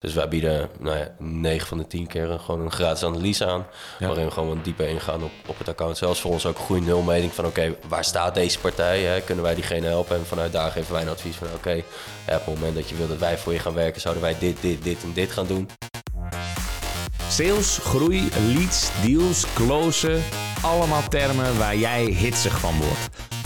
Dus wij bieden nou ja, 9 van de 10 keer gewoon een gratis analyse aan. Waarin we gewoon wat dieper ingaan op, op het account. Zelfs voor ons ook een goede nulmeting van oké, waar staat deze partij? Hè? Kunnen wij diegene helpen? En vanuit daar geven wij een advies van oké, op het moment dat je wil dat wij voor je gaan werken, zouden wij dit, dit, dit en dit gaan doen. Sales, groei, leads, deals, closen. Allemaal termen waar jij hitsig van wordt.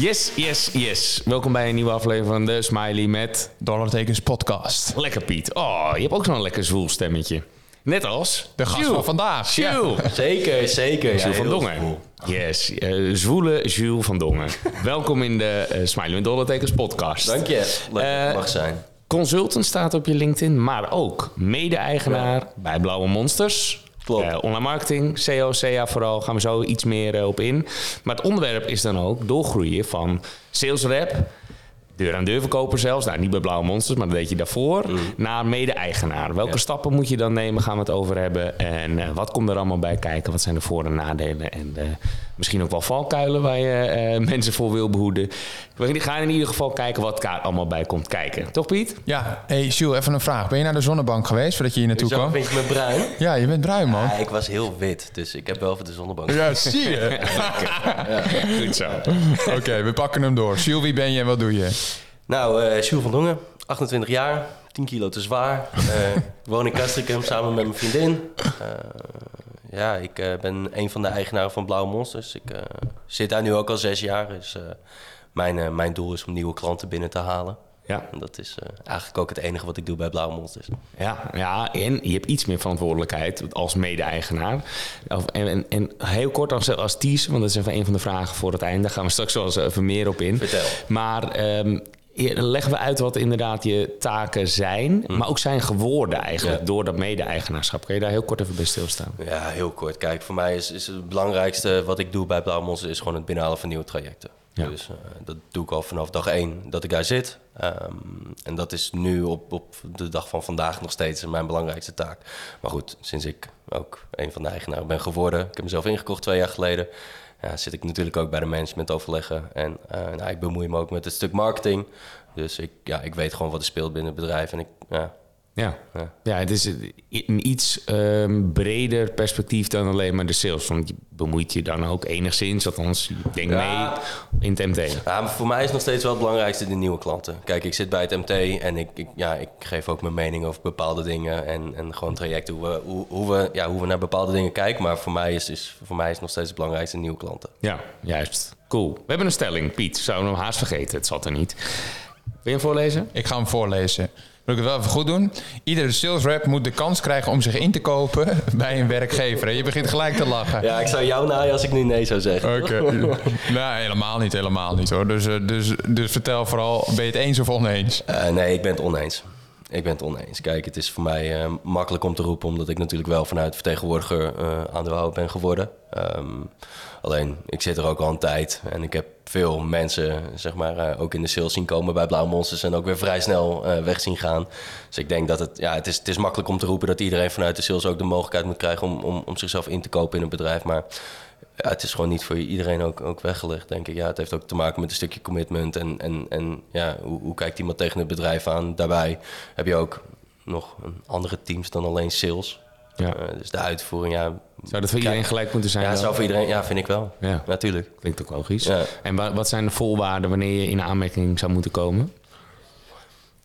Yes, yes, yes. Welkom bij een nieuwe aflevering van de Smiley met... Dollartekens podcast. Lekker Piet. Oh, je hebt ook zo'n lekker zwoel stemmetje. Net als... De gast Jules. van vandaag. Jules. Zeker, zeker. Jules Ja, van Dongen. cool. Yes, eh, zwoele Jules van Dongen. Welkom in de eh Smiley met Dollartekens podcast. Dank je. Leuk dat je mag zijn. Consultant staat op je LinkedIn, maar ook mede-eigenaar bij Blauwe Monsters. Eh, online marketing, SEO, CA vooral, gaan we zo iets meer eh, op in. Maar het onderwerp is dan ook doorgroeien van sales rep, deur-aan-deur verkoper zelfs, nou niet bij Blauwe Monsters, maar dat deed je daarvoor, naar mede-eigenaar. Welke Mm. Ja. stappen moet je dan nemen, gaan we het over hebben. En eh, wat komt er allemaal bij kijken, wat zijn de voor- en nadelen en eh, misschien ook wel valkuilen waar je eh, mensen voor wil behoeden. We gaan in ieder geval kijken wat daar allemaal bij komt kijken. Toch Piet? Ja, hey Jules, even een vraag. Ben je naar de zonnebank geweest voordat je hier naartoe kwam? je me bruin? Ja, je bent bruin, man. Ja, ik was heel wit, dus ik heb wel voor de zonnebank. Ja, zie je. Goed zo. Oké, we pakken hem door. Jules, wie ben je en wat doe je? Nou, eh Jules van Dongen, 28 jaar, 10 kilo te zwaar. Ik woon in Castricum samen met mijn vriendin. Eh, ja, ik ben een van de eigenaren van Blauwe Monsters. Ik zit daar nu ook al zes jaar. Dus mijn, mijn doel is om nieuwe klanten binnen te halen. Ja. En dat is eigenlijk ook het enige wat ik doe bij Blauwe Monsters. Ja, ja, en je hebt iets meer verantwoordelijkheid als mede-eigenaar. En, en, en heel kort als, als teaser, want dat is even een van de vragen voor het einde. Daar gaan we straks wel eens even meer op in. Vertel. Maar ehm, leggen we uit wat inderdaad je taken zijn, maar ook zijn geworden eigenlijk Ja. door dat mede-eigenaarschap. Kun je daar heel kort even bij stilstaan? Ja, heel kort. Kijk, voor mij is, is het belangrijkste wat ik doe bij Blauwe Monsters... is gewoon het binnenhalen van nieuwe trajecten. Ja. Dus eh, dat doe ik al vanaf dag één dat ik daar zit. Ehm, en dat is nu op, op de dag van vandaag nog steeds mijn belangrijkste taak. Maar goed, sinds ik ook een van de eigenaren ben geworden... ik heb mezelf ingekocht twee jaar geleden... Ja, zit ik natuurlijk ook bij de management overleggen. En eh, nou, ik bemoei me ook met het stuk marketing. Dus ik, ja, ik weet gewoon wat er speelt binnen het bedrijf. En ik, ja, Ja. Ja. ja, het is een iets ehm, breder perspectief dan alleen maar de sales. Want je bemoeit je dan ook enigszins, althans, Ja. mee in het MT. Ja, maar voor mij is nog steeds wel het belangrijkste de nieuwe klanten. Kijk, ik zit bij het MT en ik, ik, ja, ik geef ook mijn mening over bepaalde dingen. En, en gewoon trajecten, hoe we, hoe, hoe, we, ja, hoe we naar bepaalde dingen kijken. Maar voor mij is, is, voor mij is nog steeds het belangrijkste de nieuwe klanten. Ja, juist. Cool. We hebben een stelling, Piet. Zou hem haast vergeten, het zat er niet. Wil je hem voorlezen? Ik ga hem voorlezen. Wil ik het wel even goed doen? Iedere sales rep moet de kans krijgen om zich in te kopen bij een werkgever. Je begint gelijk te lachen. Ja, ik zou jou naaien als ik nu nee zou zeggen. Oké. nou, helemaal niet, helemaal niet hoor. Dus, eh, dus, dus vertel vooral, ben je het eens of oneens? Eh, nee, ik ben het oneens. Ik ben het oneens. Kijk, het is voor mij eh, makkelijk om te roepen, omdat ik natuurlijk wel vanuit vertegenwoordiger eh aandeelhouder ben geworden. Ehm, alleen, ik zit er ook al een tijd en ik heb veel mensen, zeg maar, eh, ook in de sales zien komen bij Blauwe Monsters en ook weer vrij snel eh, weg zien gaan. Dus ik denk dat het, ja, het is, het is makkelijk om te roepen dat iedereen vanuit de sales ook de mogelijkheid moet krijgen om, om, om zichzelf in te kopen in een bedrijf. Maar het is gewoon niet voor iedereen ook, ook weggelegd, denk ik. Ja, het heeft ook te maken met een stukje commitment. En, en, en ja, hoe, hoe kijkt iemand tegen het bedrijf aan? Daarbij heb je ook nog andere teams dan alleen sales. Ja. Eh, dus de uitvoering, ja. Zou dat voor iedereen gelijk moeten zijn? Ja, zou voor iedereen, ja, vind ik wel. Ja. Natuurlijk. Klinkt ook logisch. En wa- wat zijn de voorwaarden wanneer je in aanmerking zou moeten komen?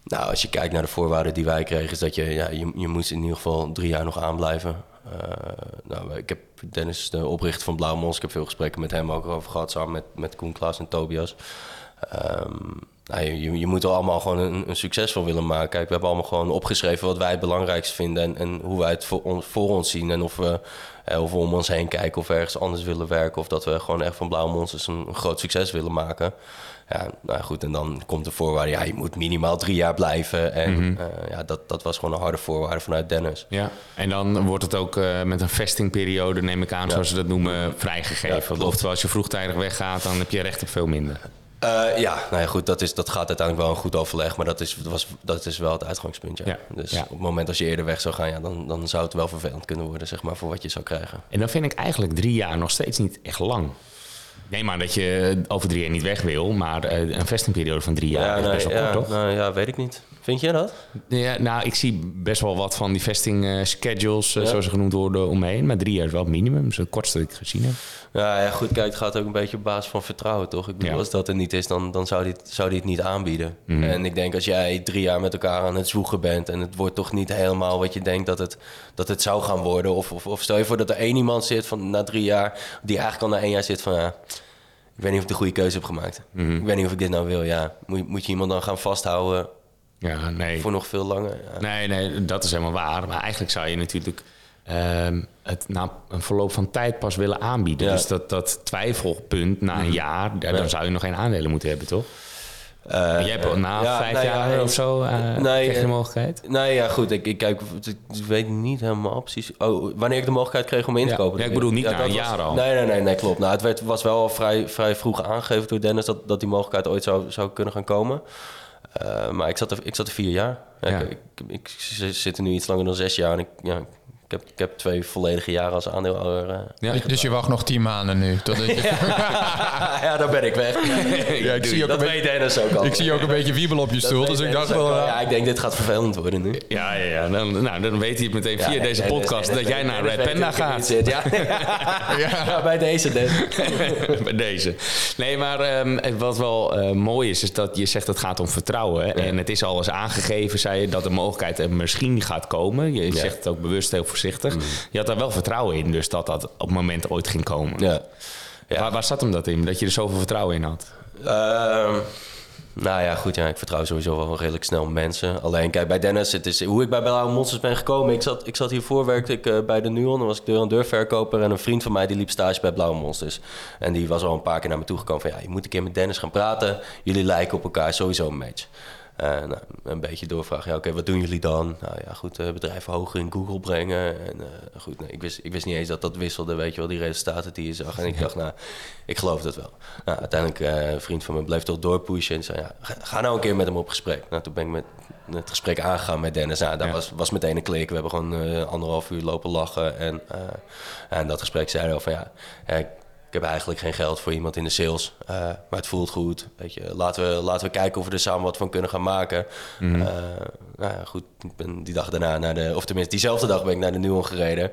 Nou, als je kijkt naar de voorwaarden die wij kregen, is dat je, ja, je, je moest in ieder geval drie jaar nog aanblijven. Eh, nou, ik heb Dennis, de oprichter van Blauw Mons, ik heb veel gesprekken met hem ook over gehad, samen met, met Koen Klaas en Tobias. Ehm, nou, je, je moet er allemaal gewoon een, een succes van willen maken. Kijk, we hebben allemaal gewoon opgeschreven wat wij het belangrijkst vinden en, en hoe wij het voor, on- voor ons zien. En of we, eh, of we om ons heen kijken of we ergens anders willen werken. Of dat we gewoon echt van Blauwe Monsters een, een groot succes willen maken. Ja, nou goed, en dan komt de voorwaarde, ja, je moet minimaal drie jaar blijven. En eh, ja, dat, dat was gewoon een harde voorwaarde vanuit Dennis. Ja. En dan wordt het ook eh, met een vestingperiode, neem ik aan, zoals ze dat noemen, vrijgegeven. Ja. Oftewel, als je vroegtijdig weggaat, dan heb je recht op veel minder. Eh, ja, nou ja, goed, dat, is, dat gaat uiteindelijk wel een goed overleg, maar dat is, dat was, dat is wel het uitgangspunt. Ja. Ja, Dus ja. op het moment als je eerder weg zou gaan, ja, dan, dan zou het wel vervelend kunnen worden, zeg maar, voor wat je zou krijgen. En dan vind ik eigenlijk drie jaar nog steeds niet echt lang. Nee, maar dat je over drie jaar niet weg wil, maar eh, een vestingperiode van drie jaar is nee, best wel kort, toch? nou, ja, weet ik niet. Vind je dat? Ja, nou, ik zie best wel wat van die vesting eh, schedules, eh, Ja. zoals ze genoemd worden, omheen. Maar drie jaar is wel het minimum. Is het kortste dat ik gezien heb. Ja, ja, goed, kijk, het gaat ook een beetje op basis van vertrouwen, toch? Ik bedoel, Ja. als dat er niet is, dan, dan zou die, zou die het niet aanbieden. Mhm. En ik denk, als jij drie jaar met elkaar aan het zwoegen bent... en het wordt toch niet helemaal wat je denkt dat het, dat het zou gaan worden... Of, of, of stel je voor dat er één iemand zit van na drie jaar... die eigenlijk al na één jaar zit van... Ja, ik weet niet of ik de goede keuze heb gemaakt. Mhm. Ik weet niet of ik dit nou wil, ja. Moet, moet je iemand dan gaan vasthouden Ja, nee. voor nog veel langer? Ja. Nee, nee, dat is helemaal waar. Maar eigenlijk zou je natuurlijk ehm, het na een verloop van tijd pas willen aanbieden. Ja. Dus dat, dat twijfelpunt na een jaar, ja, dan zou je nog geen aandelen moeten hebben, toch? Eh, Jij hebt na ja, vijf nou ja, jaar of zo, eh nee, krijg je de eh, mogelijkheid? Nee, ja, goed. Ik, ik, kijk, ik weet niet helemaal precies. Oh, wanneer ik de mogelijkheid kreeg om in te Ja. kopen. Ja, ik bedoel niet na een was- jaar al. Nee, nee, nee, nee, klopt. Nou, het werd, was wel al vrij, vrij vroeg aangegeven door Dennis dat, dat die mogelijkheid ooit zou, zou kunnen gaan komen. Eh, maar ik zat, er, ik zat er vier jaar. Ja, Ja. Ik, ik, ik zit er nu iets langer dan zes jaar. En ik, ja, ik, heb, ik heb twee volledige jaren als aandeelhouder. eh. Ja, Dus je wacht nog tien maanden nu. Totdat je, ja, dan ben ik weg. Ja, ik zie je ook dat een weet Dennis ook al. ik zie ook een beetje wiebelen op je stoel. Dus ik dacht wel... eh, Ja, ik denk, dit gaat vervelend worden nu. ja, ja, ja. Dan, nou, dan weet hij het meteen via deze podcast dat jij naar Red Panda gaat. zit, Ja. ja, bij deze Dennis. bij deze. Nee, maar ehm, wat wel eh, mooi is, is dat je zegt het gaat om vertrouwen. En het is al eens aangegeven, zei je, dat de mogelijkheid er misschien gaat komen. Je zegt het ook bewust heel voorzichtig. Je had daar wel vertrouwen in, dus dat dat op het moment ooit ging komen. Ja. Ja. Waar, waar zat hem dat in, dat je er zoveel vertrouwen in had? Ehm, nou ja, goed. Ja, ik vertrouw sowieso wel redelijk snel mensen. Alleen, kijk, bij Dennis, het is hoe ik bij Blauwe Monsters ben gekomen. Ik zat, ik zat hiervoor, werkte ik eh, bij de Nuon. Dan was ik deur aan deur verkoper. En een vriend van mij, die liep stage bij Blauwe Monsters. En die was al een paar keer naar me toe gekomen van... ja, je moet een keer met Dennis gaan praten. Jullie lijken op elkaar, sowieso een match. Eh, nou, een beetje doorvragen. Ja, oké, wat doen jullie dan? Nou ja, goed, eh, bedrijven hoger in Google brengen. En eh, goed, nee, ik, wist, ik wist niet eens dat dat wisselde, weet je wel, die resultaten die je zag. En ik dacht, nou, ik geloof dat wel. Nou, uiteindelijk, een vriend van me bleef toch doorpushen. En zei, ja, ga, ga nou een keer met hem op gesprek. Nou, toen ben ik met het gesprek aangegaan met Dennis. Nou, dat Ja. was, was meteen een klik. We hebben gewoon anderhalf uur lopen lachen. En, en dat gesprek zei hij al van, ja, ja, ik ik heb eigenlijk geen geld voor iemand in de sales. eh, maar het voelt goed. Weet je, laten, we, laten we kijken of we er samen wat van kunnen gaan maken. Mhm. Eh, nou ja, goed. Ik ben die dag daarna naar de... Of tenminste, diezelfde dag ben ik naar de Nuon gereden.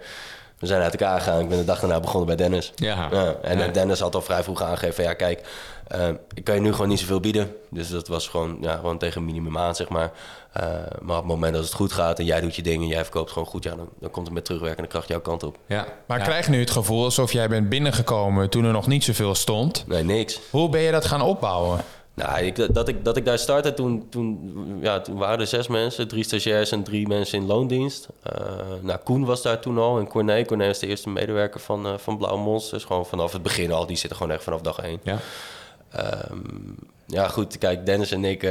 We zijn uit elkaar gegaan. Ik ben de dag daarna begonnen bij Dennis. Ja. en Ja. Dennis had al vrij vroeg aangegeven... ja, kijk, eh, ik kan je nu gewoon niet zoveel bieden. Dus dat was gewoon, ja, gewoon tegen minimum aan, zeg maar. Eh, maar op het moment dat het goed gaat en jij doet je dingen... en jij verkoopt gewoon goed, ja, dan, dan komt het met terugwerkende kracht jouw kant op. Ja. Maar ja. krijg je nu het gevoel alsof jij bent binnengekomen toen er nog niet zoveel stond. Nee, niks. Hoe ben je dat gaan opbouwen? Nou, ik, dat, ik, dat ik daar startte, toen, toen, ja, toen waren er zes mensen. Drie stagiairs en drie mensen in loondienst. Eh nou, Koen was daar toen al en Corné. Corné was de eerste medewerker van, eh van Blauwe Monsters. Gewoon vanaf het begin al. Die zitten gewoon echt vanaf dag één. Ja. Ehm, ja, goed. Kijk, Dennis en ik, eh,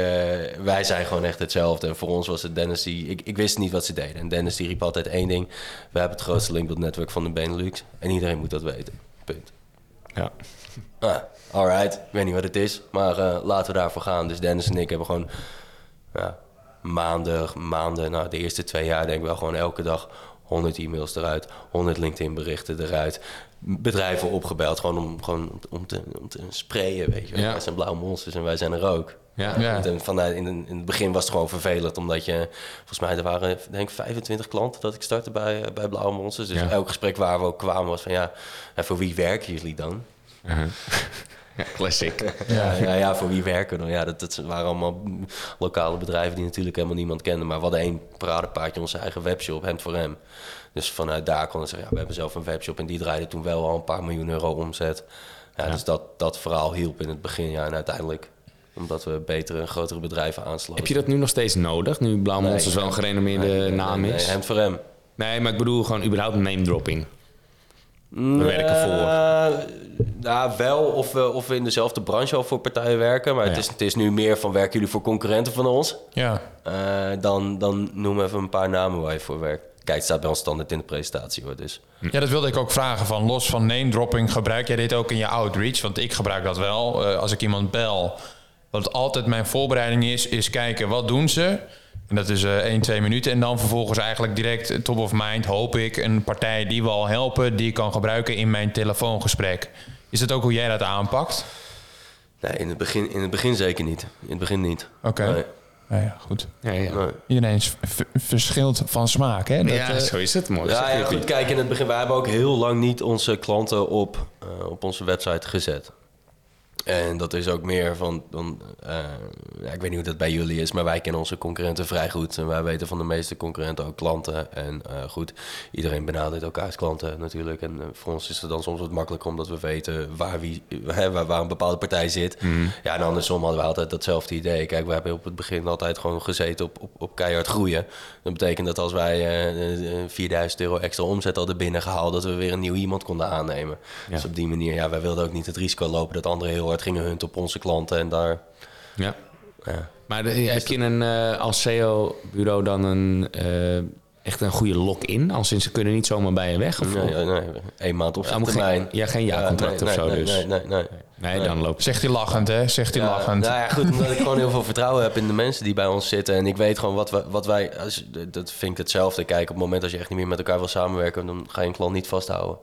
wij zijn gewoon echt hetzelfde. En voor ons was het Dennis die... Ik, ik wist niet wat ze deden. En Dennis die riep altijd één ding. We hebben het grootste linkbuild-netwerk van de Benelux. En iedereen moet dat weten. Punt. Ja. Ah, alright. Ik weet niet wat het is, maar eh, laten we daarvoor gaan. Dus Dennis en ik hebben gewoon ja, maanden, maanden, nou de eerste twee jaar denk ik wel gewoon elke dag 100 e-mails eruit, 100 LinkedIn berichten eruit. Bedrijven opgebeld, gewoon om, gewoon om, te- om, te, sprayen, weet je wel. Ja. Wij zijn blauwe monsters en wij zijn er ook. Ja. Ja. En vanuit, in, in het begin was het gewoon vervelend, omdat je... Volgens mij, er waren denk ik 25 klanten dat ik startte bij, bij Blauwe Monsters. Dus Ja. elk gesprek waar we ook kwamen was van ja, en voor wie werken jullie dan? Ja, classic. Ja, ja, ja, voor wie werken we dan? Ja, dat, dat waren allemaal lokale bedrijven die natuurlijk helemaal niemand kenden. Maar we hadden één paradepaardje, onze eigen webshop, Hemd voor Hem. Dus vanuit daar konden ze zeggen, ja, we hebben zelf een webshop. En die draaide toen wel al een paar miljoen euro omzet. Ja, Dus dat, dat verhaal hielp in het begin. Ja, en uiteindelijk Omdat we betere en grotere bedrijven aansloten. Heb je dat nu nog steeds nodig, nu Blauw Nee, Monsters wel een gerenommeerde Nee, nee, naam nee, is? nee, Hemd voor hem. Nee, maar ik bedoel gewoon überhaupt name dropping. We werken voor. Nou, wel of we, of we in dezelfde branche al voor partijen werken. Maar het, is, het is nu meer van werken jullie voor concurrenten van ons. Ja. Eh, dan, dan noem even een paar namen waar je voor werkt. Kijk, het staat bij ons standaard in de presentatie hoor. Dus. ja, dat wilde ik ook vragen. Van los van name dropping, gebruik jij dit ook in je outreach? Want ik gebruik dat wel. Eh, als ik iemand bel, wat altijd mijn voorbereiding is, is kijken wat doen ze. En dat is eh 1, 2 minuten. En dan vervolgens eigenlijk direct eh, top of mind hoop ik een partij die we al helpen, die ik kan gebruiken in mijn telefoongesprek. Is dat ook hoe jij dat aanpakt? Nee, in het, begin, in het begin zeker niet. In het begin niet. Oké. Nee, Nou ja, goed. Ja, ja. nee. Iedereen verschilt van smaak, hè? Dat, ja, eh, zo is het. Mooi. Ja, goed, kijk, in het begin, wij hebben ook heel lang niet onze klanten op, eh, op onze website gezet. En dat is ook meer van, dan, eh, ja, ik weet niet hoe dat bij jullie is, maar wij kennen onze concurrenten vrij goed. En wij weten van de meeste concurrenten ook klanten. En eh, goed, iedereen benadert elkaars klanten natuurlijk. En eh, voor ons is het dan soms wat makkelijker omdat we weten waar, wie, waar, waar een bepaalde partij zit. Ja, en andersom hadden we altijd datzelfde idee. Kijk, we hebben op het begin altijd gewoon gezeten op, op, op keihard groeien. Dat betekent dat als wij eh, eh, 4000 euro extra omzet hadden binnengehaald, dat we weer een nieuw iemand konden aannemen. Dus op die manier, ja, wij wilden ook niet het risico lopen dat anderen heel hard gingen hunten op onze klanten. En daar, Ja. ja. Maar de- heb je een, eh, als SEO-bureau dan een, eh, echt een goede lock-in? Als in ze kunnen niet zomaar bij je weg? Of, Nee, nee, maand op geen- termijn. ja, geen jaarcontract nee, of zo nee, dus. Nee, nee, nee. Nee, dan loopt Zegt hij lachend, hè? Zegt hij Ja, lachend. Nou ja, goed, omdat ik gewoon heel veel vertrouwen heb in de mensen die bij ons zitten. En ik weet gewoon wat, we, wat wij... Als, dat vind ik hetzelfde. Kijk, op het moment dat je echt niet meer met elkaar wil samenwerken... dan ga je een klant niet vasthouden.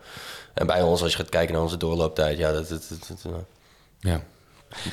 En bij ons, als je gaat kijken naar onze doorlooptijd... ja, dat... dat, dat, dat- Ja.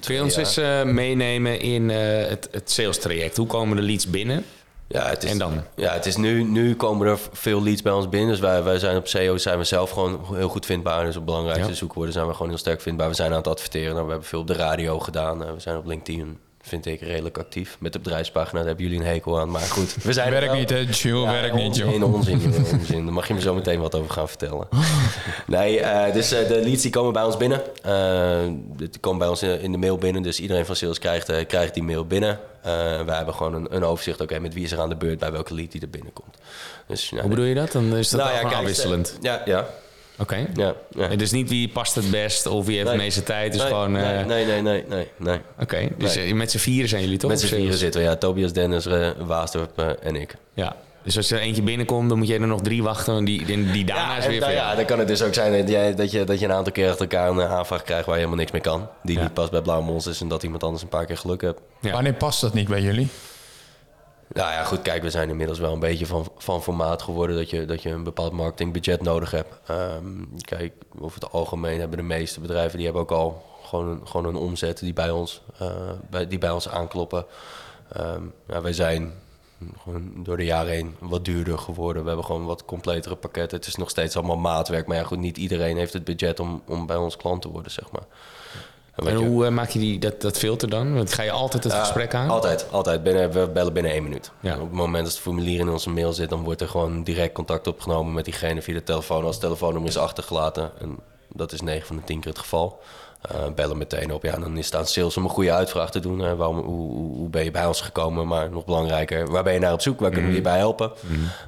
Kun je ons eens eh, meenemen in eh, het, het sales traject? Hoe komen de leads binnen? ja, het is, En dan? Ja, het is nu, nu komen er veel leads bij ons binnen. Dus wij, wij zijn op SEO zijn we zelf gewoon heel goed vindbaar. Dus op belangrijkste Ja. zoekwoorden zijn we gewoon heel sterk vindbaar. We zijn aan het adverteren. Nou, we hebben veel op de radio gedaan. Eh, we zijn op LinkedIn, vind ik, redelijk actief. Met de bedrijfspagina, daar hebben jullie een hekel aan. Maar goed, we zijn er Werkt wel. niet, hè? Ja, werkt niet, joh. onzin, onzin, joh, onzin. Daar mag je me zo meteen wat over gaan vertellen. nee, eh, dus eh, de leads die komen bij ons binnen. Eh, die komen bij ons in, in de mail binnen. Dus iedereen van sales krijgt, krijgt die mail binnen. Wij hebben gewoon een, een overzicht. Oké, met wie is er aan de beurt bij welke lead die er binnenkomt. Dus, ja, Hoe bedoel je dat? Dan is dat nou ja, kijk, afwisselend. Ja, ja, Oké. ja. ja. En dus niet wie past het best of wie heeft de Nee. meeste tijd. Dus nee, gewoon... eh, nee, nee, nee, nee, nee, nee. Oké, dus Nee. eh, met z'n vieren zijn jullie toch? Met z'n vieren zitten we. Ja, Tobias, Dennis, uh, Waasdorp eh, en ik. Ja. Dus als er eentje binnenkomt, dan moet je er nog drie wachten. En die, die, die daarna is en weer dan, ja, dan kan het dus ook zijn dat, jij, dat, je, dat je een aantal keer achter elkaar een aanvraag krijgt waar je helemaal niks mee kan. Die Ja. niet past bij Blauwe Monsters en dat iemand anders een paar keer geluk hebt. Ja. Wanneer past dat niet bij jullie? Nou ja, goed, kijk, we zijn inmiddels wel een beetje van, van formaat geworden dat je, dat je een bepaald marketingbudget nodig hebt. Ehm, kijk, over het algemeen hebben de meeste bedrijven, die hebben ook al gewoon een, gewoon een omzet die bij ons, eh, bij, die bij ons aankloppen. Ehm, ja, wij zijn gewoon door de jaren heen wat duurder geworden. We hebben gewoon wat completere pakketten. Het is nog steeds allemaal maatwerk. Maar ja, goed, niet iedereen heeft het budget om, om bij ons klant te worden, zeg maar. En En weet je- hoe eh, maak je die, dat, dat filter dan? Want ga je altijd het ja, gesprek aan? Altijd, altijd. Binnen, we bellen binnen één minuut. Ja. Op het moment dat het formulier in onze mail zit, dan wordt er gewoon direct contact opgenomen met diegene via de telefoon. Als het telefoonnummer is achtergelaten, en dat is 9 van de 10 keer het geval. eh, bellen meteen op. Ja, dan is het aan sales om een goede uitvraag te doen. Hè. Waarom, hoe, hoe, ben je bij ons gekomen? Maar nog belangrijker, waar ben je naar op zoek? Waar kunnen we je bij helpen?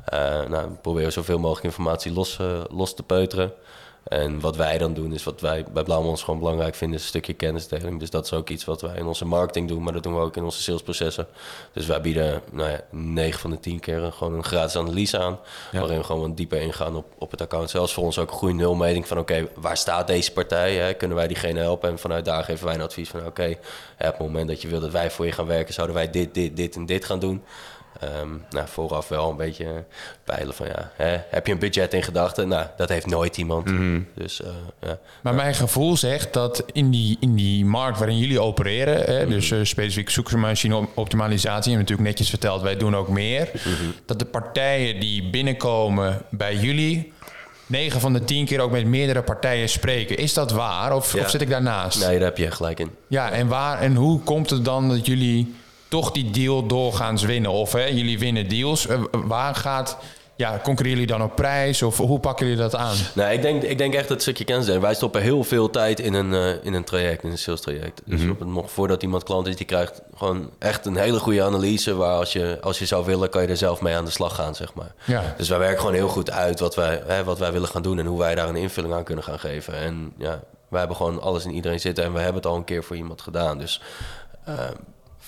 Eh, nou, we proberen zoveel mogelijk informatie los, los te peuteren. En wat wij dan doen, is wat wij bij Blauwmons gewoon belangrijk vinden, is een stukje kennisdeling. Dus dat is ook iets wat wij in onze marketing doen, maar dat doen we ook in onze salesprocessen. Dus wij bieden nou ja, 9 van de 10 keer gewoon een gratis analyse aan. Ja. Waarin we gewoon wat dieper ingaan op, op het account. Zelfs voor ons ook een goede nulmeting van oké, waar staat deze partij? Hè? Kunnen wij diegene helpen? En vanuit daar geven wij een advies van oké, op het moment dat je wil dat wij voor je gaan werken, zouden wij dit, dit, dit en dit gaan doen. Ehm, nou, vooraf wel een beetje peilen van ja, hè, heb je een budget in gedachten? Nou, dat heeft nooit iemand. Dus eh, ja. Maar mijn gevoel zegt dat in die, in die markt waarin jullie opereren, hè, dus eh, specifiek zoekmachine op- optimalisatie, en natuurlijk netjes verteld, wij doen ook meer, dat de partijen die binnenkomen bij jullie, 9 van de 10 keer ook met meerdere partijen spreken. Is dat waar of, Ja. of zit ik daarnaast? Nee, daar heb je gelijk in. Ja, en, waar, en hoe komt het dan dat jullie toch die deal doorgaans winnen? Of hè, jullie winnen deals. Eh, Waar gaat ja, concurreren jullie dan op prijs? Of hoe pakken jullie dat aan? Nee, ik denk, ik denk echt het stukje kennis. Wij stoppen heel veel tijd in een, eh, in een traject, in een sales traject. Dus op het, nog voordat iemand klant is, die krijgt gewoon echt een hele goede analyse. Waar als je, als je zou willen, kan je er zelf mee aan de slag gaan, zeg maar. Ja. Dus wij werken gewoon heel goed uit wat wij, hè, wat wij willen gaan doen en hoe wij daar een invulling aan kunnen gaan geven. En ja, wij hebben gewoon alles in iedereen zitten en we hebben het al een keer voor iemand gedaan. Dus eh,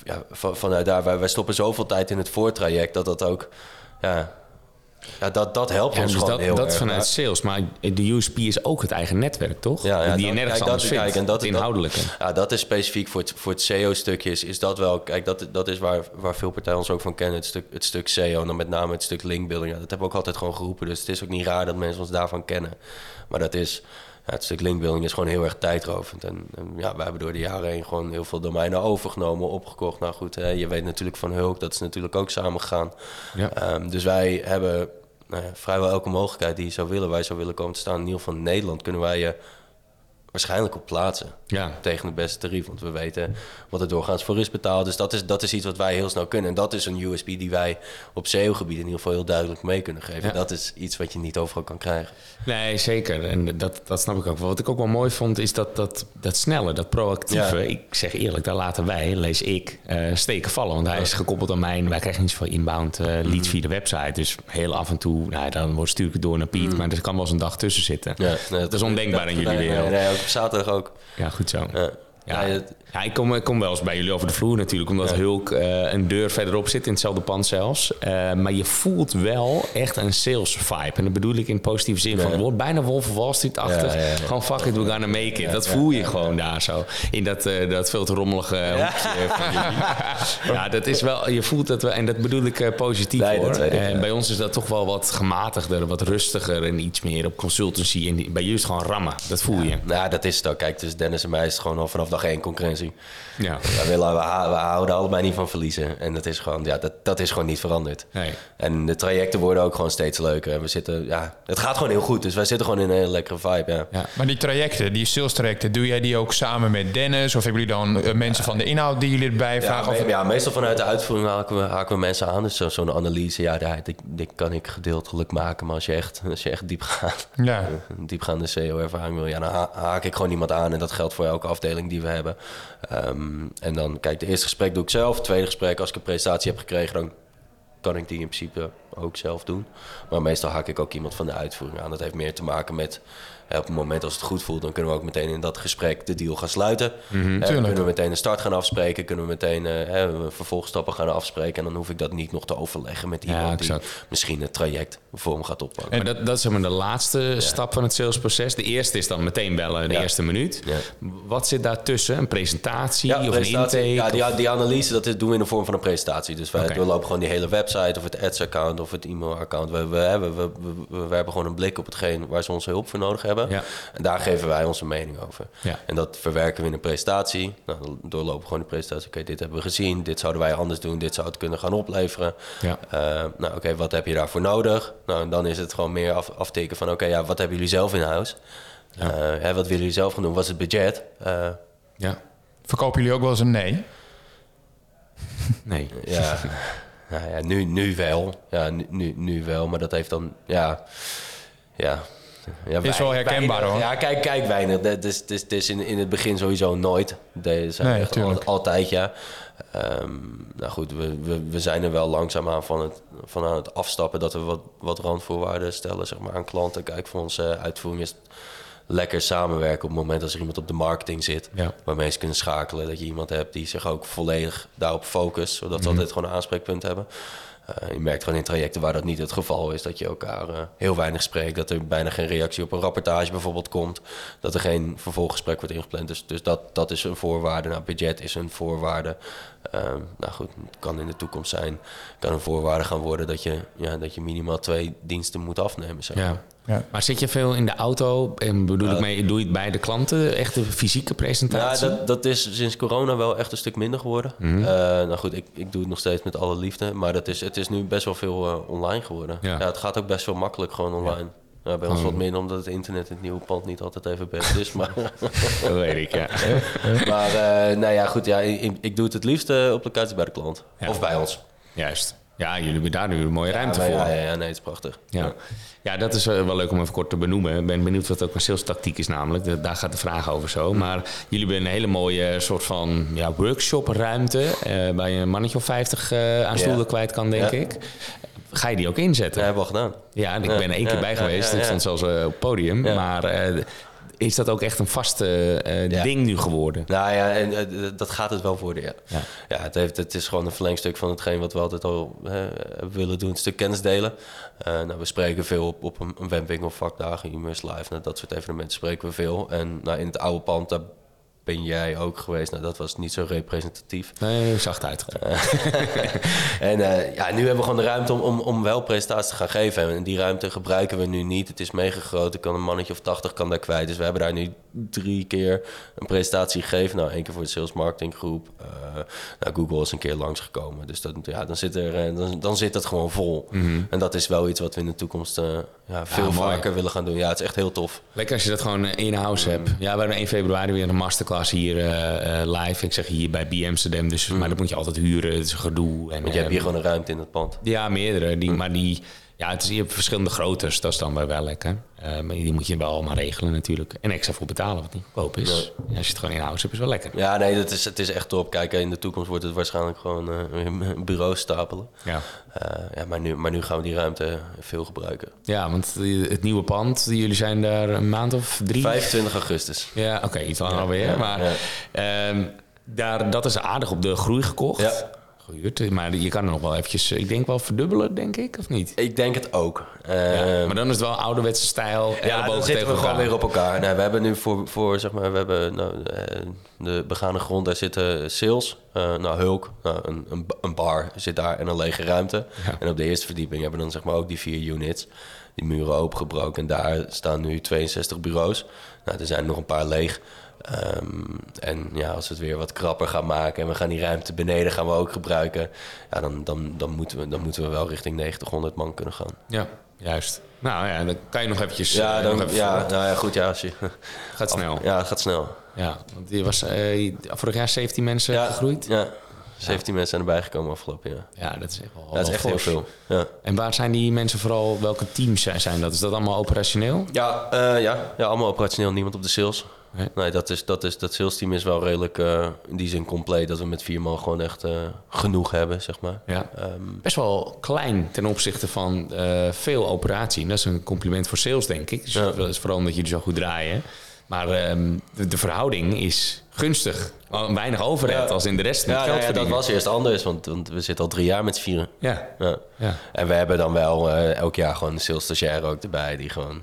ja, van, vanuit daar, wij, wij stoppen zoveel tijd in het voortraject dat dat ook. Ja, ja, dat, dat helpt Ja, ons dus gewoon dat, heel dat erg. vanuit sales. Maar de USP is ook het eigen netwerk, toch? Ja, ja, die je nergens kijk, anders dat, vindt. kijk, en dat, inhoudelijke. ja, dat is specifiek voor het, voor het SEO-stukje. Is, is dat wel, kijk, dat, dat is waar, waar veel partijen ons ook van kennen. Het stuk, het stuk SEO en dan met name het stuk linkbuilding. Ja, dat hebben we ook altijd gewoon geroepen. Dus het is ook niet raar dat mensen ons daarvan kennen. Maar dat is, ja, het stuk linkbuilding is gewoon heel erg tijdrovend. En, en ja, we hebben door de jaren heen gewoon heel veel domeinen overgenomen, opgekocht. Nou goed, hè, je weet natuurlijk van Hulk, dat is natuurlijk ook samengegaan. Ja. Ehm, dus wij hebben nou ja, vrijwel elke mogelijkheid die je zou willen, wij zou willen komen te staan. In ieder geval in Nederland kunnen wij je waarschijnlijk op plaatsen Ja. tegen het beste tarief. Want we weten wat er doorgaans voor is betaald. Dus dat is, dat is iets wat wij heel snel kunnen. En dat is een USP die wij op SEO-gebied in ieder geval heel duidelijk mee kunnen geven. Ja. Dat is iets wat je niet overal kan krijgen. Nee, zeker. En dat, dat snap ik ook wel. Wat ik ook wel mooi vond, is dat, dat, dat snelle, dat proactieve. Ja. Ik zeg eerlijk, daar laten wij, lees ik, eh, steken vallen. Want hij is gekoppeld aan mijn... Wij krijgen niet zoveel inbound eh, Mhm. leads via de website. Dus heel af en toe, nou, dan wordt stuur ik het door naar Piet. Maar er kan wel eens een dag tussen zitten. Ja, nee, dat is ondenkbaar in jullie wereld. Nee, nee, ook op zaterdag ook. Ja, goed zo. Ja. Ja, Ja, het- ja ik, kom, ik kom wel eens bij jullie over de vloer natuurlijk, omdat Hulk eh, een deur verderop zit, in hetzelfde pand zelfs. Eh, maar je voelt wel echt een sales vibe. En dat bedoel ik in positieve zin. Van, het wordt bijna Wolf of Wall Street-achtig. Ja, ja, ja. Gewoon fuck it, we gonna make it. dat voel je gewoon daar zo. In dat, eh, dat veel te rommelige hoekje van jullie. Ja, dat is wel, je voelt dat wel. En dat bedoel ik positief Nee, hoor. en ja. bij ons is dat toch wel wat gematigder, wat rustiger en iets meer op consultancy. En bij jullie is het gewoon rammen. Dat voel je. Nou, dat is het ook. Kijk, tussen Dennis en mij is het gewoon al vanaf één concurrentie. Ja. Wij willen, we, hou- we houden allebei niet van verliezen. En dat is gewoon, ja, dat, dat is gewoon niet veranderd. Nee. En de trajecten worden ook gewoon steeds leuker. En we zitten, ja, het gaat gewoon heel goed. Dus wij zitten gewoon in een hele lekkere vibe, ja. Ja. Maar die trajecten, die sales trajecten, doe jij die ook samen met Dennis? Of hebben jullie dan eh, mensen van de inhoud die jullie erbij Ja, vragen? me- Of- ja, meestal vanuit de uitvoering haken we, haken we mensen aan. Dus zo- zo'n analyse, ja, daar, die, die kan ik gedeeltelijk maken. Maar als je echt, als je echt diep gaat, Ja. diepgaande SEO-ervaring wil, ja, dan ha- haak ik gewoon iemand aan. En dat geldt voor elke afdeling die we hebben. Ehm, en dan, kijk, het eerste gesprek doe ik zelf. Het tweede gesprek, als ik een presentatie heb gekregen, dan kan ik die in principe ook zelf doen. Maar meestal haak ik ook iemand van de uitvoering aan. Dat heeft meer te maken met... op het moment als het goed voelt, dan kunnen we ook meteen in dat gesprek de deal gaan sluiten. Eh, kunnen we meteen een start gaan afspreken. Kunnen we meteen eh, vervolgstappen gaan afspreken. En dan hoef ik dat niet nog te overleggen met Ja, iemand die misschien het traject vorm gaat oppakken. Maar dat, dat is zeg maar de laatste stap van het salesproces. De eerste is dan meteen bellen, de Ja. eerste minuut. Wat zit daartussen? Een presentatie of presentatie. een intake? Ja, die, die analyse dat is- doen we in de vorm van een presentatie. Dus wij doorlopen gewoon die hele website of het ads-account of het e-mail-account. We, we, hebben, we, we, we hebben gewoon een blik op hetgeen waar ze onze hulp voor nodig hebben. Ja. En daar geven wij onze mening over. Ja. En dat verwerken we in een presentatie. Nou, dan doorlopen we gewoon de presentatie. Oké, dit hebben we gezien. Dit zouden wij anders doen. Dit zou het kunnen gaan opleveren. Ja. Eh, nou, oké, wat heb je daarvoor nodig? Nou, en dan is het gewoon meer af, aftikken van... oké, ja, wat hebben jullie zelf in huis? Eh, hè, wat willen jullie zelf gaan doen? Wat is het budget? Eh, Ja, Verkopen jullie ook wel eens een nee? nee. Ja, nou ja nu, nu wel. Ja, nu, nu, nu wel. Maar dat heeft dan, ja... Ja. Ja Is wel herkenbaar, weinig. hoor. Ja, kijk, kijk weinig. Het is, het is, het is in, in het begin sowieso nooit. Dat zijn Nee, echt tuurlijk. al- altijd, ja. Ehm, nou goed, we, we, we zijn er wel langzaamaan van het, van aan het afstappen... dat we wat, wat randvoorwaarden stellen zeg maar, aan klanten. Kijk, voor onze uitvoering is lekker samenwerken... op het moment als er iemand op de marketing zit... Ja. waarmee ze kunnen schakelen. Dat je iemand hebt die zich ook volledig daarop focust... zodat ze altijd gewoon een aanspreekpunt hebben. Eh, je merkt gewoon in trajecten waar dat niet het geval is... dat je elkaar eh, heel weinig spreekt. Dat er bijna geen reactie op een rapportage bijvoorbeeld komt. Dat er geen vervolggesprek wordt ingepland. Dus, dus dat, dat is een voorwaarde. Nou, budget is een voorwaarde. Ehm, nou goed, het kan in de toekomst zijn... kan een voorwaarde gaan worden dat je, ja, dat je minimaal twee diensten moet afnemen. Zeg maar. Ja. Ja. Maar zit je veel in de auto? En bedoel ik mee, doe je het bij de klanten? Echt een fysieke Ja, presentatie? dat, dat is sinds corona wel echt een stuk minder geworden. Mhm. Eh, nou goed, ik, ik doe het nog steeds met alle liefde. Maar dat is, het is nu best wel veel eh, online geworden. Ja. Ja. het gaat ook best wel makkelijk gewoon online. Ja. Bij ons wat minder, omdat het internet in het nieuwe pand niet altijd even best is. Maar, Dat weet ik, ja. maar eh, nou ja, goed, ja, ik, ik doe het het liefst eh, op locatie bij de klant. Ja. Of bij ons. Juist. Ja, jullie hebben daar nu een mooie ruimte voor. ja, nee, het is prachtig. Ja. ja, dat is eh, wel leuk om even kort te benoemen. Ik ben benieuwd wat ook mijn sales tactiek is namelijk. Da- Daar gaat de vraag over zo. Maar jullie hebben een hele mooie soort van ja, workshopruimte... eh waar je een mannetje of 50 eh, aan stoelen kwijt kan, denk ik. Ga je die ook inzetten? Dat hebben we al gedaan. Ja, ik Ja, ben er één keer ja, bij ja, geweest. ja, Ik ja. stond zelfs eh, op het podium. Ja. Maar eh, is dat ook echt een vaste eh, Ja. ding nu geworden? Nou ja, en dat gaat het wel worden, ja. Ja. Ja, het, heeft, het is gewoon een verlengstuk van hetgeen wat we altijd al willen doen. Een stuk kennis delen. Nou, we spreken veel op, op een, een webwinkel, vakdagen, e-mails live. Nou, dat soort evenementen spreken we veel. En nou, in het oude pand, daar ben jij ook geweest. Nou, dat was niet zo representatief. Nee, zacht uitgedrukt. En eh, ja, nu hebben we gewoon de ruimte om, om, om wel presentaties te gaan geven. En die ruimte gebruiken we nu niet. Het is meegegroot. Ik kan een mannetje of 80 kan daar kwijt. Dus we hebben daar nu drie keer een presentatie gegeven. Nou, één keer voor de sales marketing groep. Eh, nou, Google is een keer langsgekomen. Dus dat, ja, dan, zit er, eh, dan, dan zit dat gewoon vol. En dat is wel iets wat we in de toekomst eh, ja, veel vaker willen gaan doen. Ja, het is echt heel tof. Lekker als je dat gewoon eh, in-house hebt. Ja, we hebben 1 februari weer een masterclass hier eh, eh, live. Ik zeg hier bij B Amsterdam. Dus, Maar dat moet je altijd huren. Het is een gedoe. En, Want je hebt hier eh, gewoon een ruimte in het pand. Ja, meerdere. Die, Maar die, ja, het is, je hebt verschillende groottes. Dat is dan wel, wel lekker. Eh, maar die moet je wel allemaal regelen natuurlijk. En extra voor betalen, wat niet goedkoop is. Ja, als je het gewoon in-house hebt, is wel lekker. Ja, nee, dat is, het is echt top. Kijk, in de toekomst wordt het waarschijnlijk gewoon eh bureaus stapelen. Ja. Eh, ja, maar, nu, maar nu gaan we die ruimte veel gebruiken. Ja, want het nieuwe pand, jullie zijn daar een maand of drie? 25 augustus. Ja, oké, iets langer alweer. ja, maar ehm, daar, dat is aardig op de groei gekocht. Ja. Gehuurd, maar je kan er nog wel eventjes, ik denk wel verdubbelen, denk ik, of niet? Ik denk het ook. Ja, Eh, maar dan is het wel ouderwetse stijl. ja, dan zitten we gewoon weer op elkaar. Nou, we hebben nu voor, voor zeg maar, we hebben nou, eh, de begane grond, daar zitten sales, eh, nou, hulk, nou, een, een, een bar zit daar en een lege ruimte. Ja. En op de eerste verdieping hebben we dan zeg maar ook die vier units, die muren opengebroken. En daar staan nu 62 bureaus. Nou, er zijn nog een paar leeg. Ehm, en ja, als we het weer wat krapper gaan maken en we gaan die ruimte beneden gaan we ook gebruiken, ja, dan, dan, dan, moeten we, dan moeten we wel richting 90, 100 man kunnen gaan. Ja, juist. Nou ja, dan kan je nog eventjes... Ja, eh, dan, even ja, nou ja, goed, ja, als je... gaat snel. Ja, het gaat snel. Ja, want je was eh, vorig jaar 17 mensen Ja, gegroeid. Ja, 17 mensen zijn erbij gekomen afgelopen jaar. Ja, dat is echt wel, dat is echt heel veel. Ja, En waar zijn die mensen vooral, welke teams zijn, zijn dat? Is dat allemaal operationeel? ja, eh, ja, ja allemaal operationeel, niemand op de sales. Nee. Nee, dat, is, dat, is, dat sales team is wel redelijk eh, in die zin compleet. Dat we met vier man gewoon echt eh, genoeg hebben, zeg maar. Ja. Ehm, Best wel klein ten opzichte van eh, veel operatie. En dat is een compliment voor sales, denk ik. Dus Ja. dat is vooral omdat jullie zo goed draaien. Maar ehm, de, de verhouding is gunstig. Weinig overheid Ja. als in de rest ja, geld ja, dat was eerst anders, want, want we zitten al drie jaar met vieren. Ja, En we hebben dan wel elk jaar gewoon een sales stagiair ook erbij... die gewoon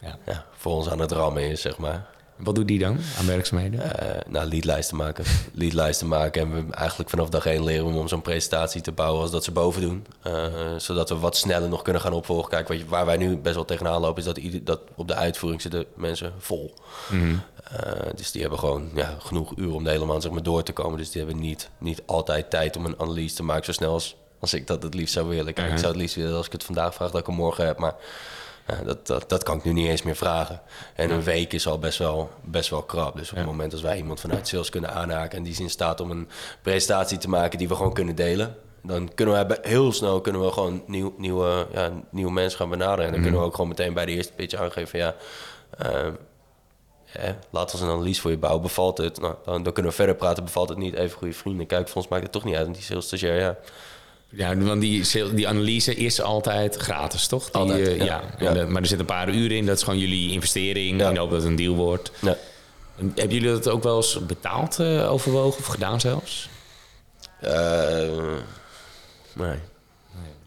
ja. ja, voor ons aan het rammen is, zeg maar. Wat doet die dan aan werkzaamheden? eh nou, leadlijsten maken. leadlijsten maken. En we eigenlijk vanaf dag één leren we om zo'n presentatie te bouwen als dat ze boven doen. Eh, zodat we wat sneller nog kunnen gaan opvolgen. Kijk, wat je, waar wij nu best wel tegenaan lopen, is dat, ieder, dat op de uitvoering zitten mensen vol. Eh, dus die hebben gewoon ja, genoeg uren om de hele maand zeg maar, door te komen. Dus die hebben niet, niet altijd tijd om een analyse te maken zo snel als, als ik dat het liefst zou willen. Kijk, ik zou het liefst willen als ik het vandaag vraag dat ik hem morgen heb. Maar ja, dat, dat, dat kan ik nu niet eens meer vragen. En een week is al best wel, best wel krap. Dus op het moment als wij iemand vanuit sales kunnen aanhaken... en die is in staat om een presentatie te maken die we gewoon kunnen delen... dan kunnen we heel snel kunnen we gewoon nieuw, nieuwe, ja, nieuwe mensen gaan benaderen. En dan kunnen we ook gewoon meteen bij de eerste pitch aangeven... van ja, eh, hè, laat ons een analyse voor je bouwen. Bevalt het? Nou, dan, dan kunnen we verder praten. Bevalt het niet? Even goede vrienden. Kijk, voor ons maakt het toch niet uit. Want die sales stagiair, ja... Ja, want die, die analyse is altijd gratis, toch? Die, Altijd, eh, ja. ja. Ja. En dat- maar er zitten een paar uren in. Dat is gewoon jullie investering. Ja. In de hoop dat het een deal wordt. ja. En Hebben jullie dat ook wel eens betaald eh, overwogen of gedaan zelfs? Eh, nee.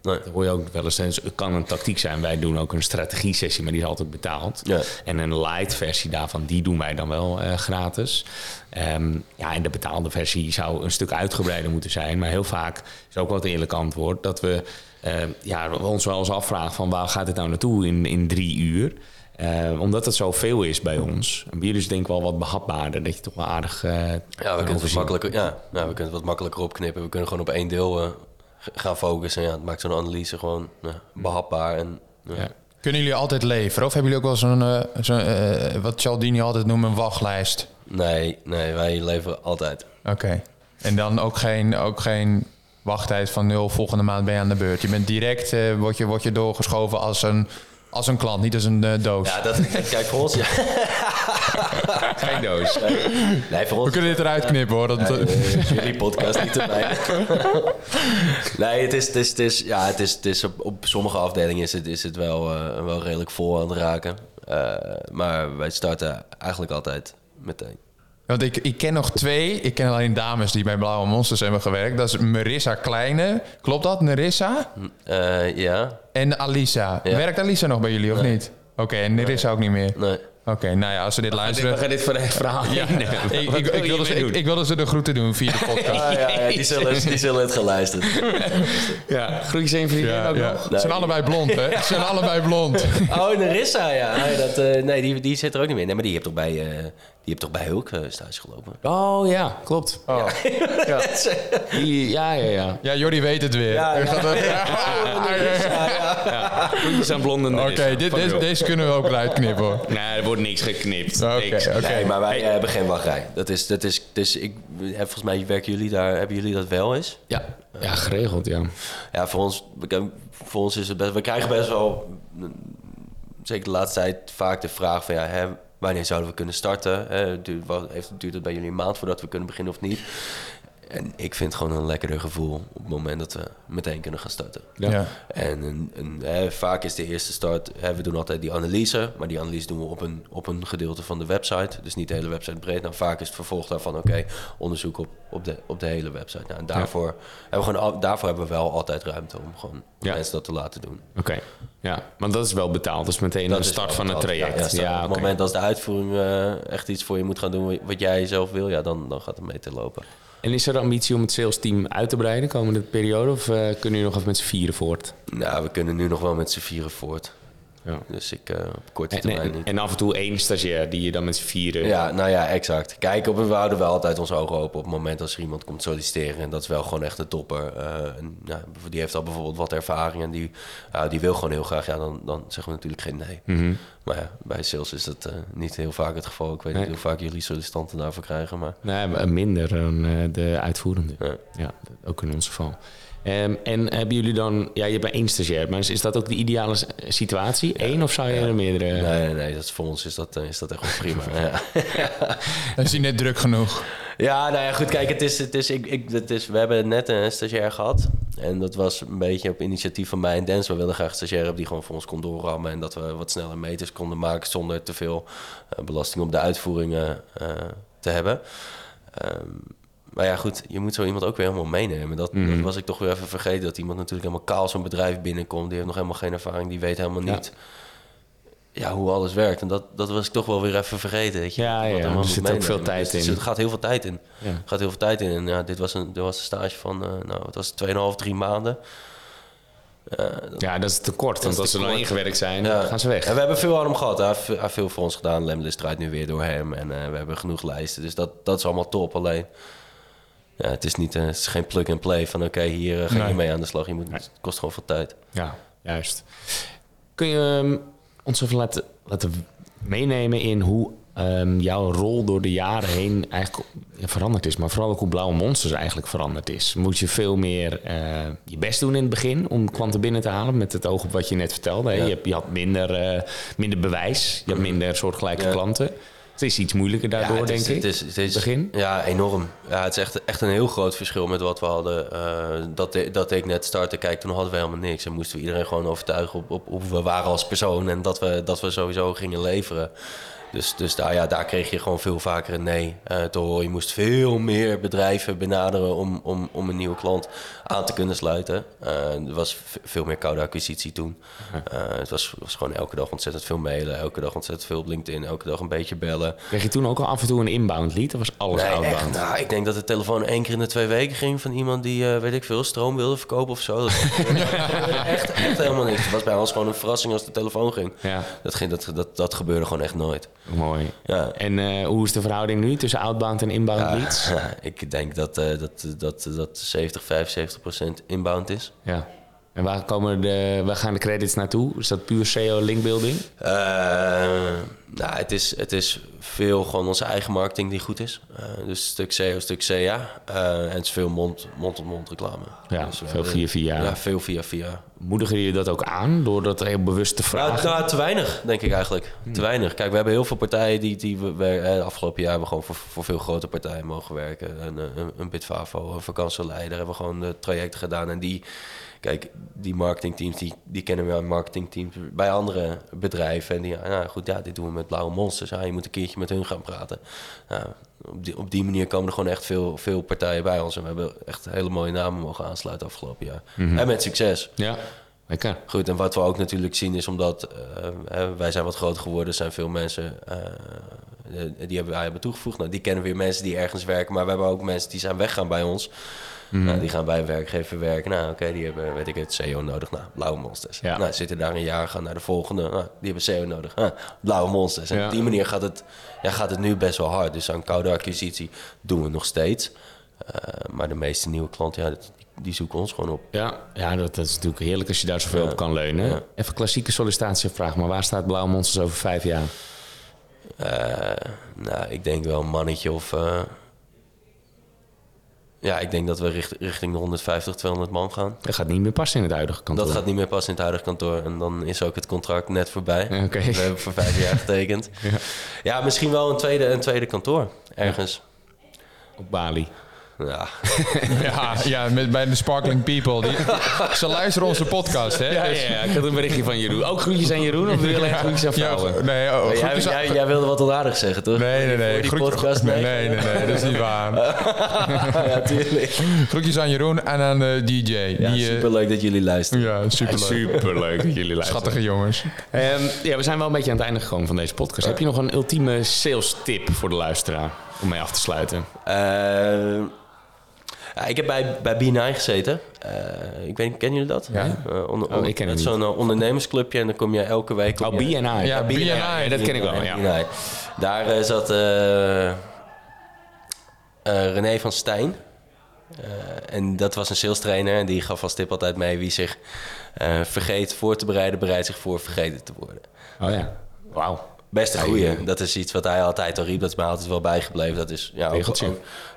Nee. Dat hoor je ook wel eens. Het kan een tactiek zijn. Wij doen ook een strategie-sessie, maar die is altijd betaald. Ja. En een light versie daarvan, die doen wij dan wel eh, gratis. Ehm, ja, en de betaalde versie zou een stuk uitgebreider moeten zijn. Maar heel vaak is ook wel het eerlijke antwoord dat we eh, ja, we ons wel eens afvragen van waar gaat het nou naartoe in, in drie uur? Eh, omdat het zoveel is bij ons. En bij jullie is denk ik wel wat behapbaarder. Dat je toch wel aardig eh, Ja, we kunnen, het makkelijker, ja, nou, we kunnen het wat makkelijker opknippen. We kunnen gewoon op één deel eh, gaan focussen. Ja, het maakt zo'n analyse gewoon ja, behapbaar. En, ja. Ja. Kunnen jullie altijd leveren? Of hebben jullie ook wel zo'n, eh, eh, wat Cialdini altijd noemt, een wachtlijst? Nee, nee, wij leveren altijd. Oké. En dan ook geen, ook geen wachttijd van nul, volgende maand ben je aan de beurt. Je bent direct, eh word, je, word je doorgeschoven als een, als een klant, niet als een eh, doos. Ja, dat, kijk, voor ons... Ja. Geen doos. Nee, voor ons... We kunnen dit eruit knippen hoor. Dat, jullie podcast niet erbij. nee, het is, het is, het is, ja, het is, het is op, op sommige afdelingen is het, is het wel, eh, wel redelijk vol aan het raken. Eh, maar wij starten eigenlijk altijd meteen. Want ik, ik ken nog twee. Ik ken alleen dames die bij Blauwe Monsters hebben gewerkt. Dat is Marissa Kleine. Klopt dat? Nerissa? Eh, ja, En Alisa. Ja. Werkt Alisa nog bij jullie of niet? Oké, en Nerissa ook niet meer. nee. Oké, nou ja, als ze dit We luisteren... gaan dit voor het verhaal Ja, ik, wilde ze, ik, wilde ze de groeten doen via de podcast. Ah, ja, ja, die, zullen, die zullen het gaan luisteren. Ja, groetjes één vriendin Ja, ook ja. nog. Ze zijn allebei blond, hè? Ze zijn allebei blond. Oh, Nerissa, ja. Nee, dat, eh, nee die, die zit er ook niet meer. Nee, maar die heeft toch bij, eh, die heeft toch bij Hulk eh, stage gelopen. Oh ja, klopt. Oh. Ja. Die- ja, ja, ja. Ja, Jordi weet het weer. Ja, ja. gaat er- ja. Oké, dit, deze, deze kunnen we ook eruit knippen, hoor. Nee, er wordt niks geknipt. Oké. Nee, maar wij Hey. eh, hebben geen wachtrij. Dat is, dat is, dus ik, eh, volgens mij werken jullie daar, hebben jullie dat wel eens? Ja. ja, geregeld, ja. Ja, voor ons, voor ons is het best. We krijgen best wel, mm, zeker de laatste tijd, vaak de vraag van ja, hè, wanneer zouden we kunnen starten? Duurt, wat, heeft, duurt het bij jullie een maand voordat we kunnen beginnen of niet? En ik vind het gewoon een lekkerder gevoel op het moment dat we meteen kunnen gaan starten. Ja. Ja. En een, een, hè, vaak is de eerste start, hè, we doen altijd die analyse, maar die analyse doen we op een, op een gedeelte van de website. Dus niet de hele website breed. Nou, vaak is het vervolg daarvan, oké, onderzoek op, op, de, op de hele website. Nou, en daarvoor, hebben we gewoon, al- daarvoor hebben we wel altijd ruimte om gewoon Ja. mensen dat te laten doen. Oké. Ja, want dat is wel betaald. Is meteen Dat de start van het traject. Ja, Ja, start- op het moment als de uitvoering eh, echt iets voor je moet gaan doen wat jij zelf wil, ja, dan, dan gaat het mee te lopen. En is er ambitie om het sales team uit te breiden komende periode? Of eh, kunnen jullie nog even met z'n vieren voort? Nou, we kunnen nu nog wel met z'n vieren voort. Ja. Dus ik eh, op korte En, termijn en, niet. en af en toe één stagiair die je dan met z'n vieren... Ja, nou ja, exact. Kijk, op, we houden wel altijd onze ogen open op het moment als er iemand komt solliciteren. En dat is wel gewoon echt een topper. Eh, en, nou, die heeft al bijvoorbeeld wat ervaring en die, die wil gewoon heel graag. Ja, dan, dan zeggen we natuurlijk geen nee. Mhm. Maar ja, bij sales is dat eh, niet heel vaak het geval. Ik weet Nee. niet hoe vaak jullie sollicitanten daarvoor krijgen. Maar Nee, maar minder dan eh, de uitvoerende. Ja. Ja, ook in ons geval. Ehm, en hebben jullie dan... Ja, je hebt maar één stagiair. Maar is, is dat ook de ideale situatie? Eén of zou je er meerdere... nee, nee, nee dat is, voor ons is dat, eh, is dat echt wel prima. ja. Dan is hij net druk genoeg. Ja, nou ja, goed, kijk, het is, het is, ik, ik, het is, we hebben net een stagiair gehad. En dat was een beetje op initiatief van mij en Dens. We wilden graag een stagiair hebben die gewoon voor ons kon doorrammen. En dat we wat sneller meters konden maken zonder te veel eh, belasting op de uitvoeringen eh, te hebben. Ehm, maar ja, goed, je moet zo iemand ook weer helemaal meenemen. Dat, dat was ik toch weer even vergeten. Dat iemand natuurlijk helemaal kaal zo'n bedrijf binnenkomt. Die heeft nog helemaal geen ervaring. Die weet helemaal niet ja, hoe alles werkt. En dat, dat was ik toch wel weer even vergeten. Weet je? Ja, ja, er zit ook veel tijd Dus in. Er gaat heel veel tijd in. Ja. Er gaat heel veel tijd in. En ja, dit was een, dit was een stage van, eh, nou, het was 2,5, 3 maanden. Eh, Ja, dat is te kort. Want als ze dan kort. ingewerkt zijn, ja. dan gaan ze weg. En we hebben veel aan hem gehad. Hij heeft, hij heeft veel voor ons gedaan. Lemlist draait nu weer door hem. En eh, we hebben genoeg lijsten. Dus dat, dat is allemaal top. Alleen, ja, het is, niet, het is geen plug-and-play van... oké, hier ga je mee aan de slag. Je moet, Het kost gewoon veel tijd. Ja, juist. Kun je ehm, ons even laten, laten meenemen in hoe ehm, jouw rol door de jaren heen eigenlijk veranderd is? Maar vooral ook hoe Blauwe Monsters eigenlijk veranderd is. Moet je veel meer eh, je best doen in het begin om klanten binnen te halen met het oog op wat je net vertelde? hè? Ja. Je, hebt- je had minder, eh, minder bewijs, je had minder soortgelijke Ja. klanten. Het is iets moeilijker daardoor, is, denk ik. Het is, het is, Begin? Ja, enorm. Ja, het is echt, echt een heel groot verschil met wat we hadden. eh, dat, dat ik net startte, kijk, toen hadden we helemaal niks. En moesten we iedereen gewoon overtuigen op, op, op hoe we waren als persoon. En dat we, dat we sowieso gingen leveren. Dus, dus daar, ja, daar kreeg je gewoon veel vaker een nee eh, te horen. Je moest veel meer bedrijven benaderen om, om, om een nieuwe klant aan te kunnen sluiten. Eh, er was veel meer koude acquisitie toen. Eh, het was, was gewoon elke dag ontzettend veel mailen. Elke dag ontzettend veel op LinkedIn. Elke dag een beetje bellen. Kreeg je toen ook al af en toe een inbound lead? Of was alles Nee, outbound? echt, nou, ik denk dat de telefoon één keer in de twee weken ging van iemand die, eh, weet ik veel, stroom wilde verkopen of zo. Dat echt, echt helemaal niks. Het was bij ons gewoon een verrassing als de telefoon ging. Ja, Dat, ging dat, dat, dat gebeurde gewoon echt nooit. mooi. Ja. En hoe is de verhouding nu tussen outbound en inbound leads? ik denk dat, dat, dat, dat 70, 75 procent inbound is. Ja. En waar, komen de, waar gaan de credits naartoe? Is dat puur SEO linkbuilding? Eh, Nou, het is, het is veel gewoon onze eigen marketing die goed is. Uh, dus stuk SEO, stuk CA. Uh, en het is veel mond-op-mond -mond reclame. Ja, dus veel via via. Ja, veel via via. Moedigen jullie dat ook aan door dat heel bewust te vragen? Nou, nou te weinig, denk ik eigenlijk. Hmm. Te weinig. Kijk, we hebben heel veel partijen die, die we eh, afgelopen jaar hebben gewoon voor, voor veel grote partijen mogen werken. Een, een, een Bitfavo, een vakantieleider hebben we gewoon trajecten gedaan. En die Kijk, die marketingteams, die, die kennen we aan marketingteams bij andere bedrijven. En die, nou goed, ja, dit doen we met Blauwe Monsters. Ja, je moet een keertje met hun gaan praten. Nou, op, die, op die manier komen er gewoon echt veel, veel partijen bij ons. En we hebben echt hele mooie namen mogen aansluiten afgelopen jaar. Mhm. En met succes. Ja. Lekker. Goed, en wat we ook natuurlijk zien is omdat uh, wij zijn wat groter geworden, zijn veel mensen uh, die hebben wij hebben toegevoegd. Nou, die kennen weer mensen die ergens werken, maar we hebben ook mensen die zijn weggaan bij ons. Mhm. Nou, die gaan bij een werkgever werken. Nou, oké, die hebben, weet ik het, CEO nodig. Nou, blauwe monsters. Ja. Nou, zitten daar een jaar, gaan naar de volgende. Nou, die hebben CEO nodig. Blauwe monsters. En op die manier gaat het, ja, gaat het nu best wel hard. Dus aan koude acquisitie doen we nog steeds. Uh, maar de meeste nieuwe klanten, ja, die zoeken ons gewoon op. Ja, ja dat, dat is natuurlijk heerlijk als je daar zoveel op kan leunen. Even klassieke sollicitatievraag, maar waar staat Blauwe Monsters over vijf jaar? Uh, nou, ik denk wel een mannetje of... Uh, ja, ik denk dat we richt, richting de 150, 200 man gaan. Dat gaat niet meer passen in het huidige kantoor. Dat gaat niet meer passen in het huidige kantoor. En dan is ook het contract net voorbij. Okay. We hebben voor vijf jaar getekend. ja. ja. misschien wel een tweede, een tweede kantoor ergens. Op Bali. Ja. ja, ja met, bij de Sparkling People. Die, ze luisteren onze podcast, hè? Ja, dus... ja, ja, ik had een berichtje van Jeroen. Ook groetjes aan Jeroen, of wil je alleen groetjes aan vrouwen? nee, oh, jij, jij, jij, wilde wat onaardigs zeggen, toch? Nee, nee, nee. Groet, podcast, nee, nee, nee, nee, dat is niet waar. ja, tuurlijk. Groetjes aan Jeroen en aan de DJ. Ja, die, superleuk dat jullie luisteren. Ja, superleuk. superleuk dat jullie luisteren. Schattige jongens. Um, ja, we zijn wel een beetje aan het einde gekomen van deze podcast. Heb je nog een ultieme sales tip voor de luisteraar? Om mee af te sluiten. Uh, ja, ik heb bij, bij B9 gezeten. Uh, ik weet, kennen jullie dat? Ja. Uh, onder, oh, ik ken het zo'n uh, ondernemersclubje en dan kom je elke week... Oh, BNI. Ja, BNI. Dat ken ik wel, ja. Daar zat René van Stijn. en dat was een sales trainer en die gaf als tip altijd mee... wie zich vergeet voor te bereiden, bereidt zich voor vergeten te worden. Oh ja, wauw. Best een goeie. Dat is iets wat hij altijd al riep. Dat is mij altijd wel bijgebleven. Dat is, ja, ook,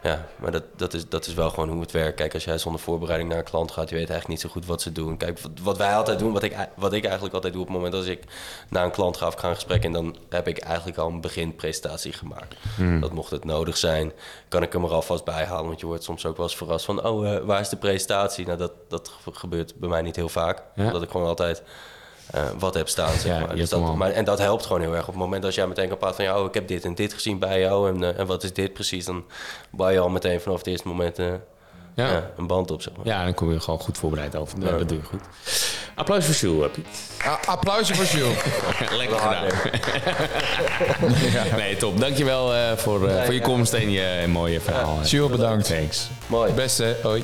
ja maar dat, dat, is, dat is wel gewoon hoe het werkt. Kijk, als jij zonder voorbereiding naar een klant gaat... je weet eigenlijk niet zo goed wat ze doen. Kijk, wat wij altijd doen, wat ik, wat ik eigenlijk altijd doe... op het moment dat ik naar een klant ga of ga een gesprek... en dan heb ik eigenlijk al een beginpresentatie gemaakt. Hmm. Dat mocht het nodig zijn, kan ik hem er alvast bij halen. Want je wordt soms ook wel eens verrast van... oh, uh, waar is de presentatie? Nou, dat, dat gebeurt bij mij niet heel vaak. Ja. Omdat ik gewoon altijd uh, wat heb staan. Zeg maar. Dus dat, maar. En dat helpt gewoon heel erg. Op het moment dat jij meteen kan praten van... Ja, oh, ik heb dit en dit gezien bij jou en, uh, en wat is dit precies... dan bouw je al meteen vanaf het eerste moment uh, ja. ja. een band op. Zeg maar. Ja, dan kom je gewoon goed voorbereid over. Ja. Dat doe je goed. Applaus voor Jules, Piet. applaus voor Jules. Lekker gedaan. ja. Nee, top. Dankjewel uh, voor, uh, voor je komst en je mooie verhaal. Jules, bedankt. Thanks. Mooi. Beste. Hoi.